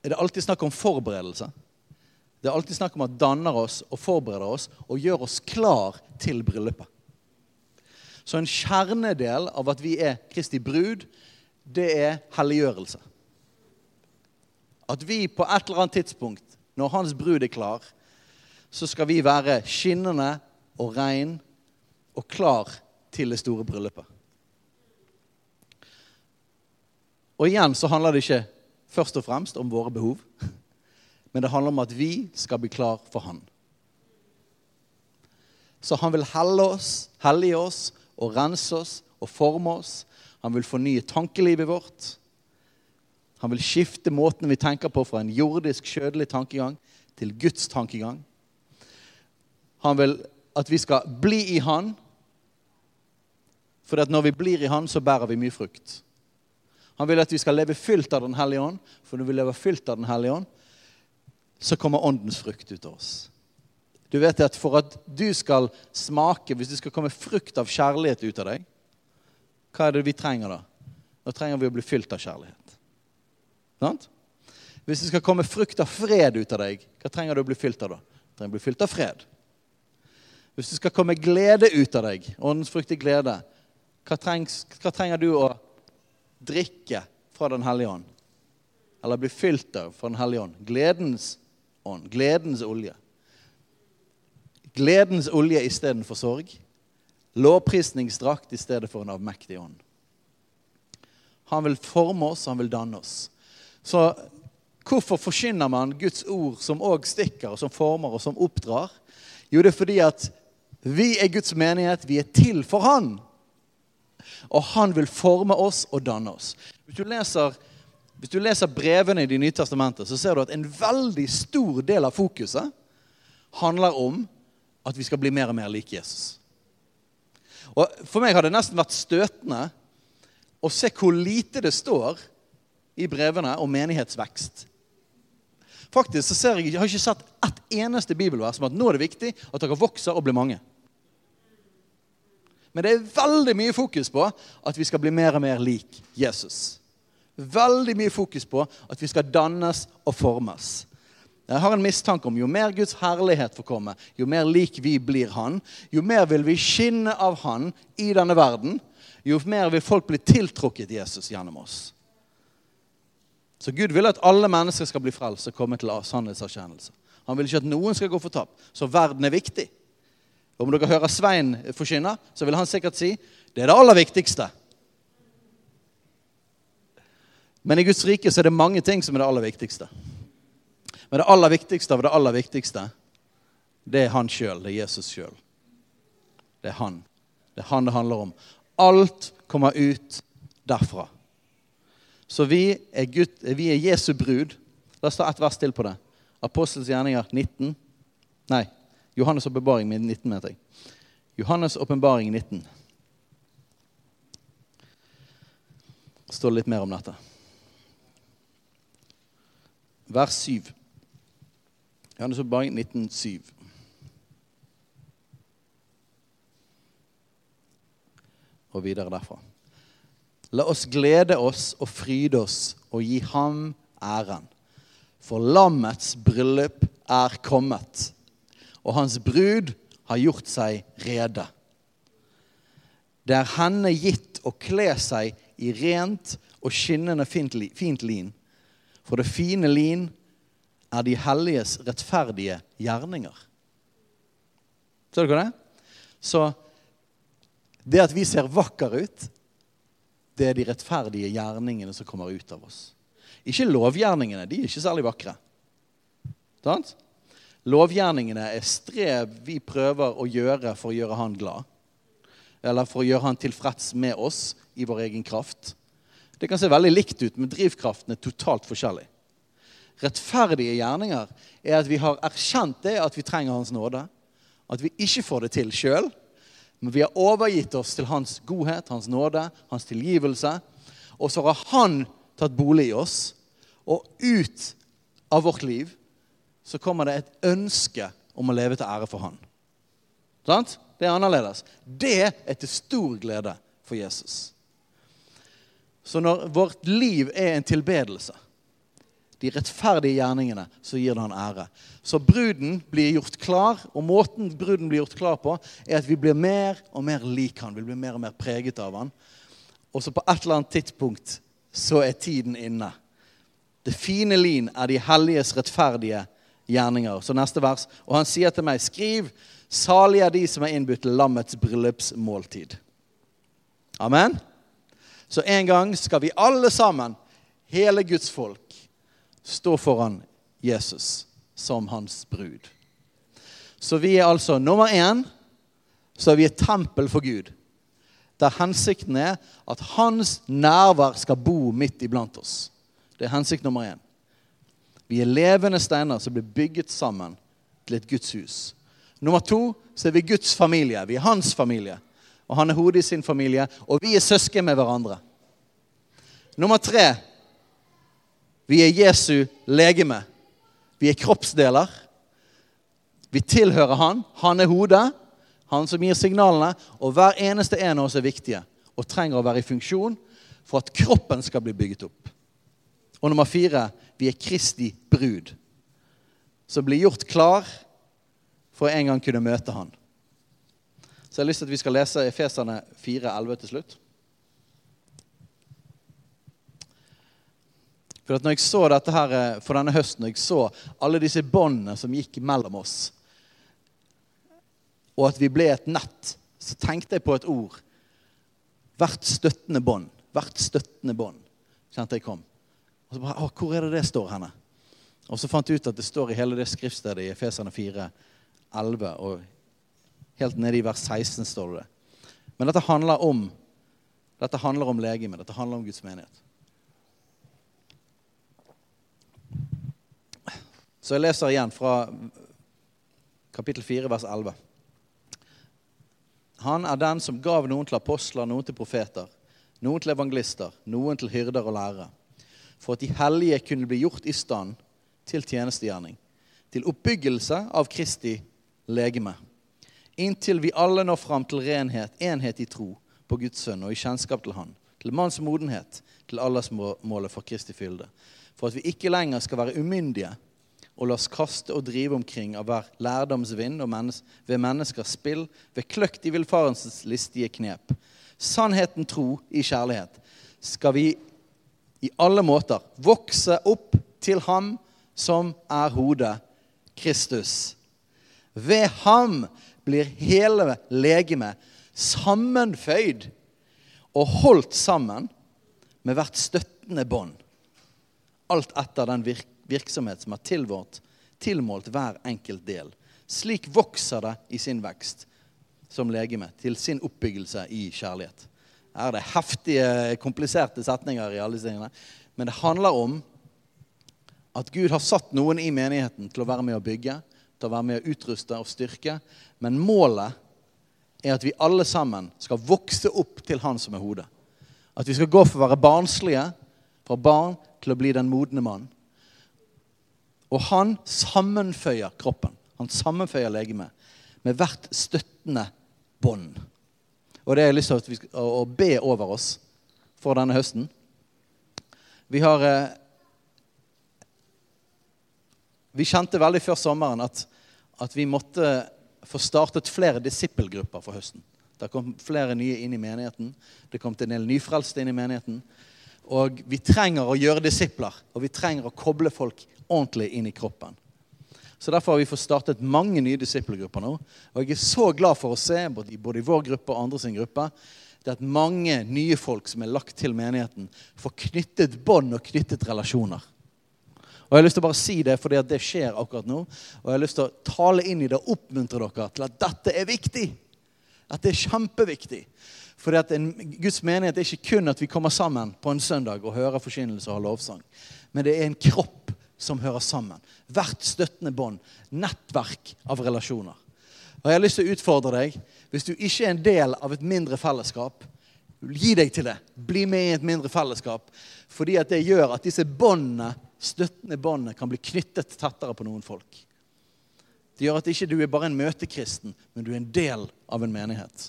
er det alltid snakk om forberedelse. Det er alltid snakk om at danner oss og forbereder oss og gjør oss klar til bryllupet. Så en kjernedel av at vi er Kristi brud, det er helliggjørelse. At vi på et eller annet tidspunkt, når hans brud er klar, så skal vi være skinnende og rein og klar til det store bryllupet. Og igjen så handler det ikke først og fremst om våre behov, men det handler om at vi skal bli klar for Han. Så han vil helle oss, hellige oss og rense oss og forme oss. Han vil fornye tankelivet vårt. Han vil skifte måten vi tenker på fra en jordisk, kjødelig tankegang til Guds tankegang. Han vil at vi skal bli i Han. For når vi blir i Han, så bærer vi mye frukt. Han vil at vi skal leve fylt av Den hellige ånd. For når vi lever fylt av Den hellige ånd, så kommer åndens frukt ut av oss. Du vet at For at du skal smake, hvis det skal komme frukt av kjærlighet ut av deg, hva er det vi trenger da? Da trenger vi å bli fylt av kjærlighet. Sant? Hvis det skal komme frukt av fred ut av deg, hva trenger du å bli fylt av da? Du trenger å bli fylt av fred. Hvis det skal komme glede ut av deg, åndens frukt i glede, hva, trengs, hva trenger du å drikke fra Den hellige ånd? Eller bli fylt av fra Den hellige ånd? Gledens ånd. Gledens olje. Gledens olje istedenfor sorg. Lovprisningsdrakt i stedet for en avmektig ånd. Han vil forme oss, han vil danne oss. Så hvorfor forkynner man Guds ord som òg stikker, og som former og som oppdrar? Jo, det er fordi at vi er Guds menighet. Vi er til for Han. Og Han vil forme oss og danne oss. Hvis du leser, hvis du leser brevene i Det nye testamentet, så ser du at en veldig stor del av fokuset handler om at vi skal bli mer og mer lik Jesus. Og For meg har det nesten vært støtende å se hvor lite det står i brevene om menighetsvekst. Faktisk så jeg, jeg har ikke sett ett eneste bibelvers som at nå er det viktig at dere vokser og blir mange. Men det er veldig mye fokus på at vi skal bli mer og mer lik Jesus. Veldig mye fokus på at vi skal dannes og formes. Jeg har en mistanke om jo mer Guds herlighet får komme, jo mer lik vi blir Han, jo mer vil vi skinne av Han i denne verden, jo mer vil folk bli tiltrukket Jesus gjennom oss. Så Gud vil at alle mennesker skal bli frelst og komme til sannhetserkjennelse. Han vil ikke at noen skal gå fortapt. Så verden er viktig. Om dere hører Svein forkynne, så vil han sikkert si det er det aller viktigste. Men i Guds rike så er det mange ting som er det aller viktigste. Men det aller viktigste av det aller viktigste, det er han sjøl. Det er Jesus sjøl. Det er han. Det er han det handler om. Alt kommer ut derfra. Så vi er, Gud, vi er Jesu brud. La oss ta ett vers til på det. Apostels gjerninger 19. Nei, Johannes' åpenbaring 19, mener jeg. Johannes' åpenbaring 19. Det står litt mer om dette. Vers 7. Johannes åpenbaring 1907. Og videre derfra. La oss glede oss og fryde oss og gi ham æren. For lammets bryllup er kommet, og hans brud har gjort seg rede. Det er henne gitt å kle seg i rent og skinnende fint lin. For det fine lin er de helliges rettferdige gjerninger. Ser dere det? Så det at vi ser vakre ut, det er de rettferdige gjerningene som kommer ut av oss. Ikke lovgjerningene. De er ikke særlig vakre. Sant? Lovgjerningene er strev vi prøver å gjøre for å gjøre han glad. eller for å gjøre han tilfreds med oss i vår egen kraft. Det kan se veldig likt ut, men drivkraften er totalt forskjellig. Rettferdige gjerninger er at vi har erkjent det at vi trenger Hans nåde. At vi ikke får det til sjøl, men vi har overgitt oss til Hans godhet, Hans nåde, Hans tilgivelse. Og så har Han tatt bolig i oss, og ut av vårt liv så kommer det et ønske om å leve til ære for Han. Sant? Det er annerledes. Det er til stor glede for Jesus. Så når vårt liv er en tilbedelse, de rettferdige gjerningene, så gir det han ære. Så bruden blir gjort klar, og måten bruden blir gjort klar på, er at vi blir mer og mer lik han. Vi blir mer og mer preget av han. Og så på et eller annet tidspunkt så er tiden inne. Det fine lin er de helliges rettferdige gjerninger. Så neste vers. Og han sier til meg, skriv, salig er de som er innbudt til lammets bryllupsmåltid. Amen. Så en gang skal vi alle sammen, hele Guds folk, stå foran Jesus som hans brud. Så vi er altså nummer én så er vi et tempel for Gud. Der hensikten er at hans nærvær skal bo midt iblant oss. Det er hensikt nummer én. Vi er levende steiner som blir bygget sammen til et Guds hus. Nummer to så er vi Guds familie. Vi er hans familie. Og han er hodet i sin familie. Og vi er søsken med hverandre. Nummer tre vi er Jesu legeme. Vi er kroppsdeler. Vi tilhører han. Han er hodet. Han som gir signalene. Og hver eneste en av oss er viktige og trenger å være i funksjon for at kroppen skal bli bygget opp. Og nummer fire vi er Kristi brud, som blir gjort klar for en gang kunne møte han. Så jeg har lyst til at vi skal lese Efeserne 4,11 til slutt. For at når jeg så dette her eh, for denne høsten, og jeg så alle disse båndene som gikk mellom oss, og at vi ble et nett, så tenkte jeg på et ord. Hvert støttende bånd. Hvert støttende bånd. Kjente jeg kom. Og så bare, Hvor er det det står henne? Og så fant jeg ut at det står i hele det skriftstedet i Efeserne 4, 11, og helt nede i vers 16 står det det. Men dette handler om dette handler om legeme. Dette handler om Guds menighet. Så jeg leser igjen fra kapittel 4, vers 11. Han er den som gav noen til apostler, noen til profeter, noen til evangelister, noen til hyrder og lærere, for at de hellige kunne bli gjort i stand til tjenestegjerning, til oppbyggelse av Kristi legeme, inntil vi alle når fram til renhet, enhet i tro på Guds sønn og i kjennskap til Han, til manns modenhet, til aldersmålet for Kristi fylde, for at vi ikke lenger skal være umyndige, og la oss kaste og drive omkring av hver lærdomsvind og mennes ved menneskers spill, ved kløkt i listige knep. Sannheten tro i kjærlighet skal vi i alle måter vokse opp til ham som er hodet, Kristus. Ved ham blir hele legemet sammenføyd og holdt sammen med hvert støttende bånd. Alt etter den virksomhet som er tilvårt, tilmålt hver enkelt del. Slik vokser det i sin vekst som legeme, til sin oppbyggelse i kjærlighet. Her er det heftige, kompliserte setninger i alle tingene. Men det handler om at Gud har satt noen i menigheten til å være med å bygge, til å være med å utruste og styrke. Men målet er at vi alle sammen skal vokse opp til Han som er hodet. At vi skal gå for å være barnslige, fra barn til å bli den modne mann. Og han sammenføyer kroppen. Han sammenføyer legemet med hvert støttende bånd. Og det har jeg lyst til vi, å, be over oss for denne høsten. Vi har eh, Vi kjente veldig før sommeren at, at vi måtte få startet flere disippelgrupper for høsten. Det kom flere nye inn i menigheten. Det kom til en del nyfrelste inn i menigheten. Og vi trenger å gjøre disipler, og vi trenger å koble folk ordentlig inn i kroppen. Så Derfor har vi fått startet mange nye disippelgrupper nå. Og jeg er så glad for å se, både i vår gruppe og andre sin gruppe, det at mange nye folk som er lagt til menigheten, får knyttet bånd og knyttet relasjoner. Og Jeg har lyst til å bare si det, fordi det skjer akkurat nå. Og jeg har lyst til å tale inn i det og oppmuntre dere til at dette er viktig. At det er kjempeviktig. Fordi at en, Guds menighet er ikke kun at vi kommer sammen på en søndag og hører forkynnelse og har lovsang. Men det er en kropp som hører sammen. Hvert støttende bånd. Nettverk av relasjoner. Og jeg har lyst til å utfordre deg. Hvis du ikke er en del av et mindre fellesskap, gi deg til det. Bli med i et mindre fellesskap. Fordi at det gjør at disse båndene, støttende båndene kan bli knyttet tettere på noen folk. Det gjør at ikke du er bare en møtekristen, men du er en del av en menighet.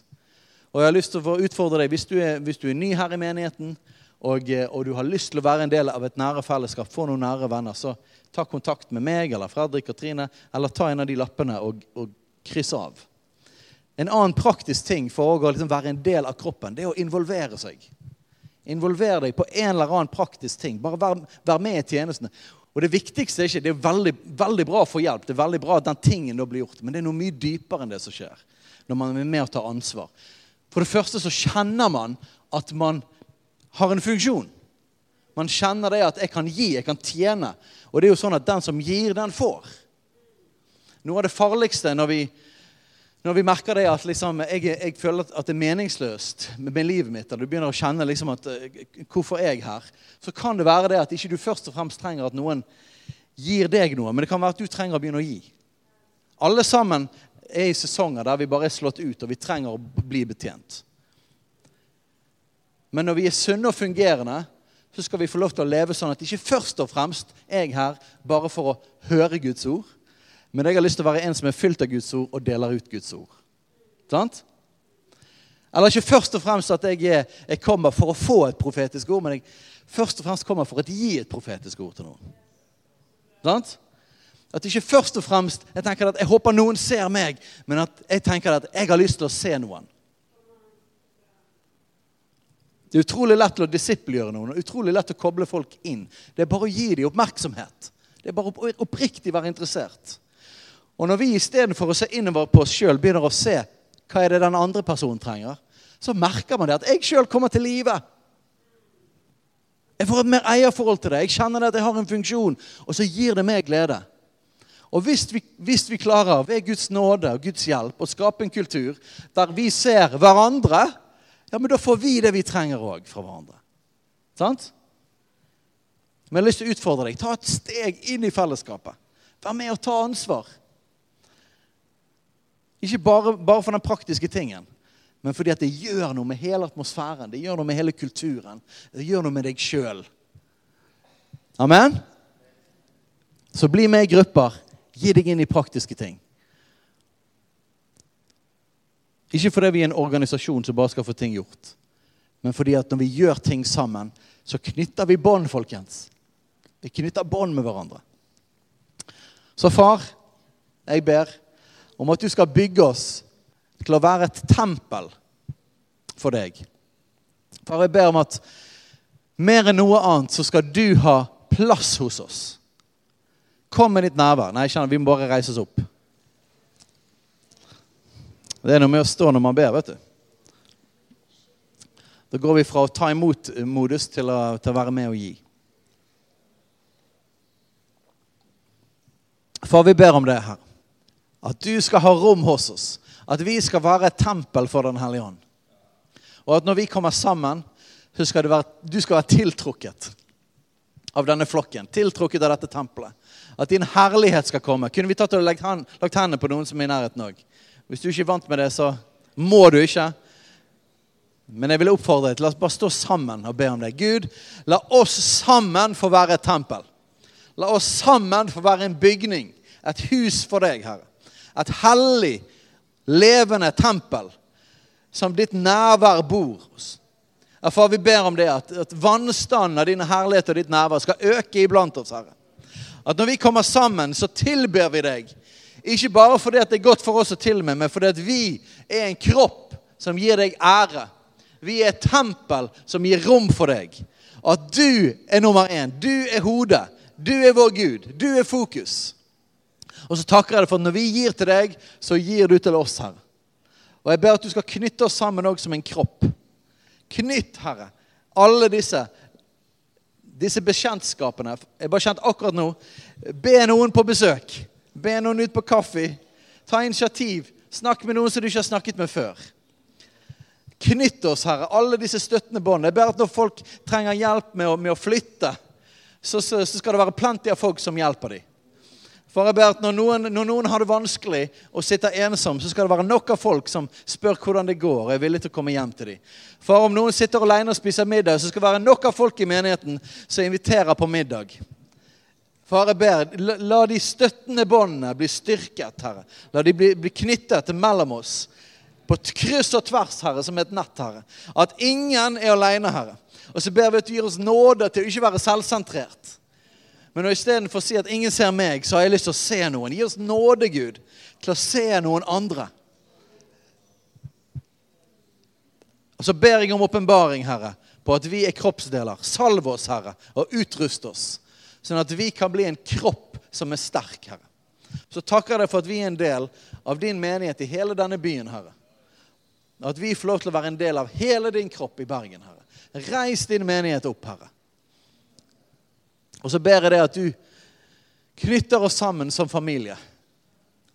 Og jeg har lyst til å utfordre deg, Hvis du er, hvis du er ny her i menigheten, og, eh, og, du har lyst til å være en del av et nære fellesskap, få noen nære venner, så ta kontakt med meg eller Fredrik og Trine, eller ta en av de lappene og, og kryss av. En annen praktisk ting for å liksom være en del av kroppen, det er å involvere seg. Involver deg på en eller annen praktisk ting. Bare vær, vær med i tjenestene. Og Det viktigste er ikke, det er veldig, veldig bra å få hjelp, det er veldig bra at den tingen da blir gjort, men det er noe mye dypere enn det som skjer når man er med og tar ansvar. For det første så kjenner man at man har en funksjon. Man kjenner det at 'jeg kan gi, jeg kan tjene'. Og det er jo sånn at den som gir, den får. Noe av det farligste når vi, når vi merker det at liksom, jeg, jeg, føler at det er meningsløst med livet mitt, eller du begynner å kjenne liksom at eh, 'Hvorfor er her?' Så kan det være det at ikke du først og fremst trenger at noen gir deg noe, men det kan være at du trenger å begynne å gi. Alle sammen er i sesonger der vi bare er slått ut, og vi trenger å bli betjent. Men når vi er sunne og fungerende, så skal vi få lov til å leve sånn at ikke først og fremst er jeg her bare for å høre Guds ord, men jeg har lyst til å være en som er fylt av Guds ord og deler ut Guds ord. Sant? Eller ikke først og fremst at jeg, er, jeg kommer for å få et profetisk ord, men jeg først og fremst kommer for å gi et profetisk ord til noen. Sant? At ikke først og fremst jeg tenker at jeg håper noen ser meg, men at jeg tenker at jeg har lyst til å se noen. Det er utrolig lett å disippelgjøre noen og utrolig lett å koble folk inn. Det er bare å gi dem oppmerksomhet. Det er bare å oppriktig være interessert. Og når vi istedenfor å se innover på oss sjøl begynner å se hva er det den andre personen trenger, så merker man det at jeg sjøl kommer til live. Jeg får et mer eierforhold til det. Jeg kjenner det at jeg har en funksjon, og så gir det meg glede. Og hvis vi, hvis vi, klarer ved Guds nåde og Guds hjelp å skape en kultur der vi ser hverandre, ja, men da får vi det vi trenger òg fra hverandre. Sant? Men jeg har lyst til å utfordre deg. Ta et steg inn i fellesskapet. Vær med og ta ansvar. Ikke bare, bare for den praktiske tingen, men fordi at det gjør noe med hele atmosfæren. Det gjør noe med hele kulturen. Det gjør noe med deg sjøl. Amen? Så bli med i grupper. Gi deg inn i praktiske ting. Ikke fordi vi er en organisasjon som bare skal få ting gjort, men fordi at når vi gjør ting sammen, så knytter vi bånd, folkens. Vi knytter bånd med hverandre. Så far, jeg ber om at du skal bygge oss til å være et tempel for deg. Far, jeg ber om at mer enn noe annet så skal du ha plass hos oss. Kom med ditt nærvær. Nei, kjenner, vi må bare reise oss opp. Det er noe med å stå når man ber, vet du. Da går vi fra å ta imot-modus til, til, å være med og gi. Far, vi ber om det her. At du skal ha rom hos oss. At vi skal være et tempel for Den hellige ånd. Og at når vi kommer sammen, så skal du være, du skal være tiltrukket av denne flokken. Tiltrukket av dette tempelet. At din herlighet skal komme. Kunne vi tatt og lagt, lagt hendene på noen som er i nærheten òg? Hvis du ikke er vant med det, så må du ikke. Men jeg vil oppfordre deg til å bare stå sammen og be om det. Gud, la oss sammen få være et tempel. La oss sammen få være en bygning, et hus for deg, Herre. Et hellig, levende tempel som ditt nærvær bor hos. Far, vi ber om det, at, at vannstanden av din herlighet og ditt nærvær skal øke iblant oss, Herre. At når vi kommer sammen, så tilber vi deg. Ikke bare fordi det er godt for oss å tilbe, men fordi vi er en kropp som gir deg ære. Vi er et tempel som gir rom for deg. At du er nummer én. Du er hodet. Du er vår Gud. Du er fokus. Og så takker jeg deg for at når vi gir til deg, så gir du til oss, Herre. Og jeg ber at du skal knytte oss sammen òg som en kropp. Knytt, Herre, alle disse disse bekjentskapene. Jeg er bare kjent akkurat nå. Be noen på besøk. Be noen ut på kaffe. Ta initiativ. Snakk med noen som du ikke har snakket med før. Knytt oss, Herre, alle disse støttende båndene. Jeg ber at når folk trenger hjelp med å, med å flytte, så, så, så, skal det være plenty av folk som hjelper dem. For jeg ber at når noen, når noen, har det vanskelig og sitter ensom, så skal det være nok av folk som spør hvordan det går, og er villig til å komme hjem til dem. For om noen sitter alene og spiser middag, så skal det være nok av folk i menigheten som inviterer på middag. Far, jeg ber, la, de støttende båndene bli styrket, Herre. La de bli, bli knyttet mellom oss. På kryss og tvers, Herre, som et nett, Herre. At ingen er alene, Herre. Og så ber vi at du gir oss nåde til å ikke være selvsentrert. Men istedenfor å si at ingen ser meg, så har jeg lyst til å se noen. Gi oss nåde, Gud, til å se noen andre. Og så ber jeg om åpenbaring, Herre, på at vi er kroppsdeler. Salv oss, Herre, og utrust oss, sånn at vi kan bli en kropp som er sterk, Herre. Så takker jeg deg for at vi er en del av din menighet i hele denne byen, Herre. At vi får lov til å være en del av hele din kropp i Bergen, Herre. Reis din menighet opp, Herre. Og så ber jeg deg at du knytter oss sammen som familie.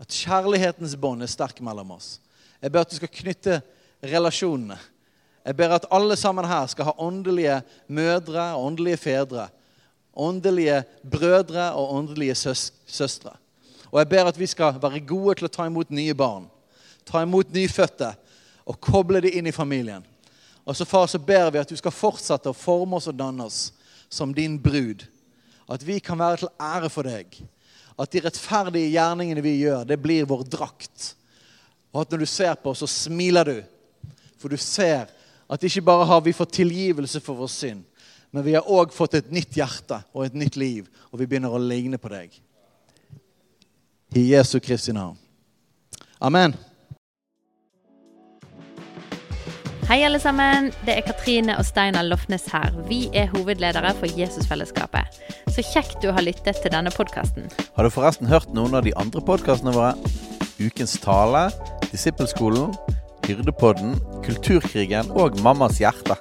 At kjærlighetens bånd er sterk mellom oss. Jeg ber at du skal knytte relasjonene. Jeg ber at alle sammen her skal ha åndelige mødre og åndelige fedre. Åndelige brødre og åndelige søs søstre. Og jeg ber at vi skal være gode til å ta imot nye barn. Ta imot nyfødte og koble dem inn i familien. Og så far, så ber vi at du skal fortsette å forme oss og danne oss som din brud at vi kan være til ære for deg. At de rettferdige gjerningene vi gjør, det blir vår drakt. Og at når du ser på oss, så smiler du. For du ser at ikke bare har vi fått tilgivelse for vår synd, men vi har òg fått et nytt hjerte og et nytt liv, og vi begynner å ligne på deg. I Jesu Kristi navn. Amen. Hei, alle sammen. Det er Katrine og Steinar Lofnes her. Vi er hovedledere for Jesusfellesskapet. Så kjekt du har lyttet til denne podkasten. Har du forresten hørt noen av de andre podkastene våre? Ukens tale, Disippelskolen, Hyrdepodden, Kulturkrigen og Mammas hjerte.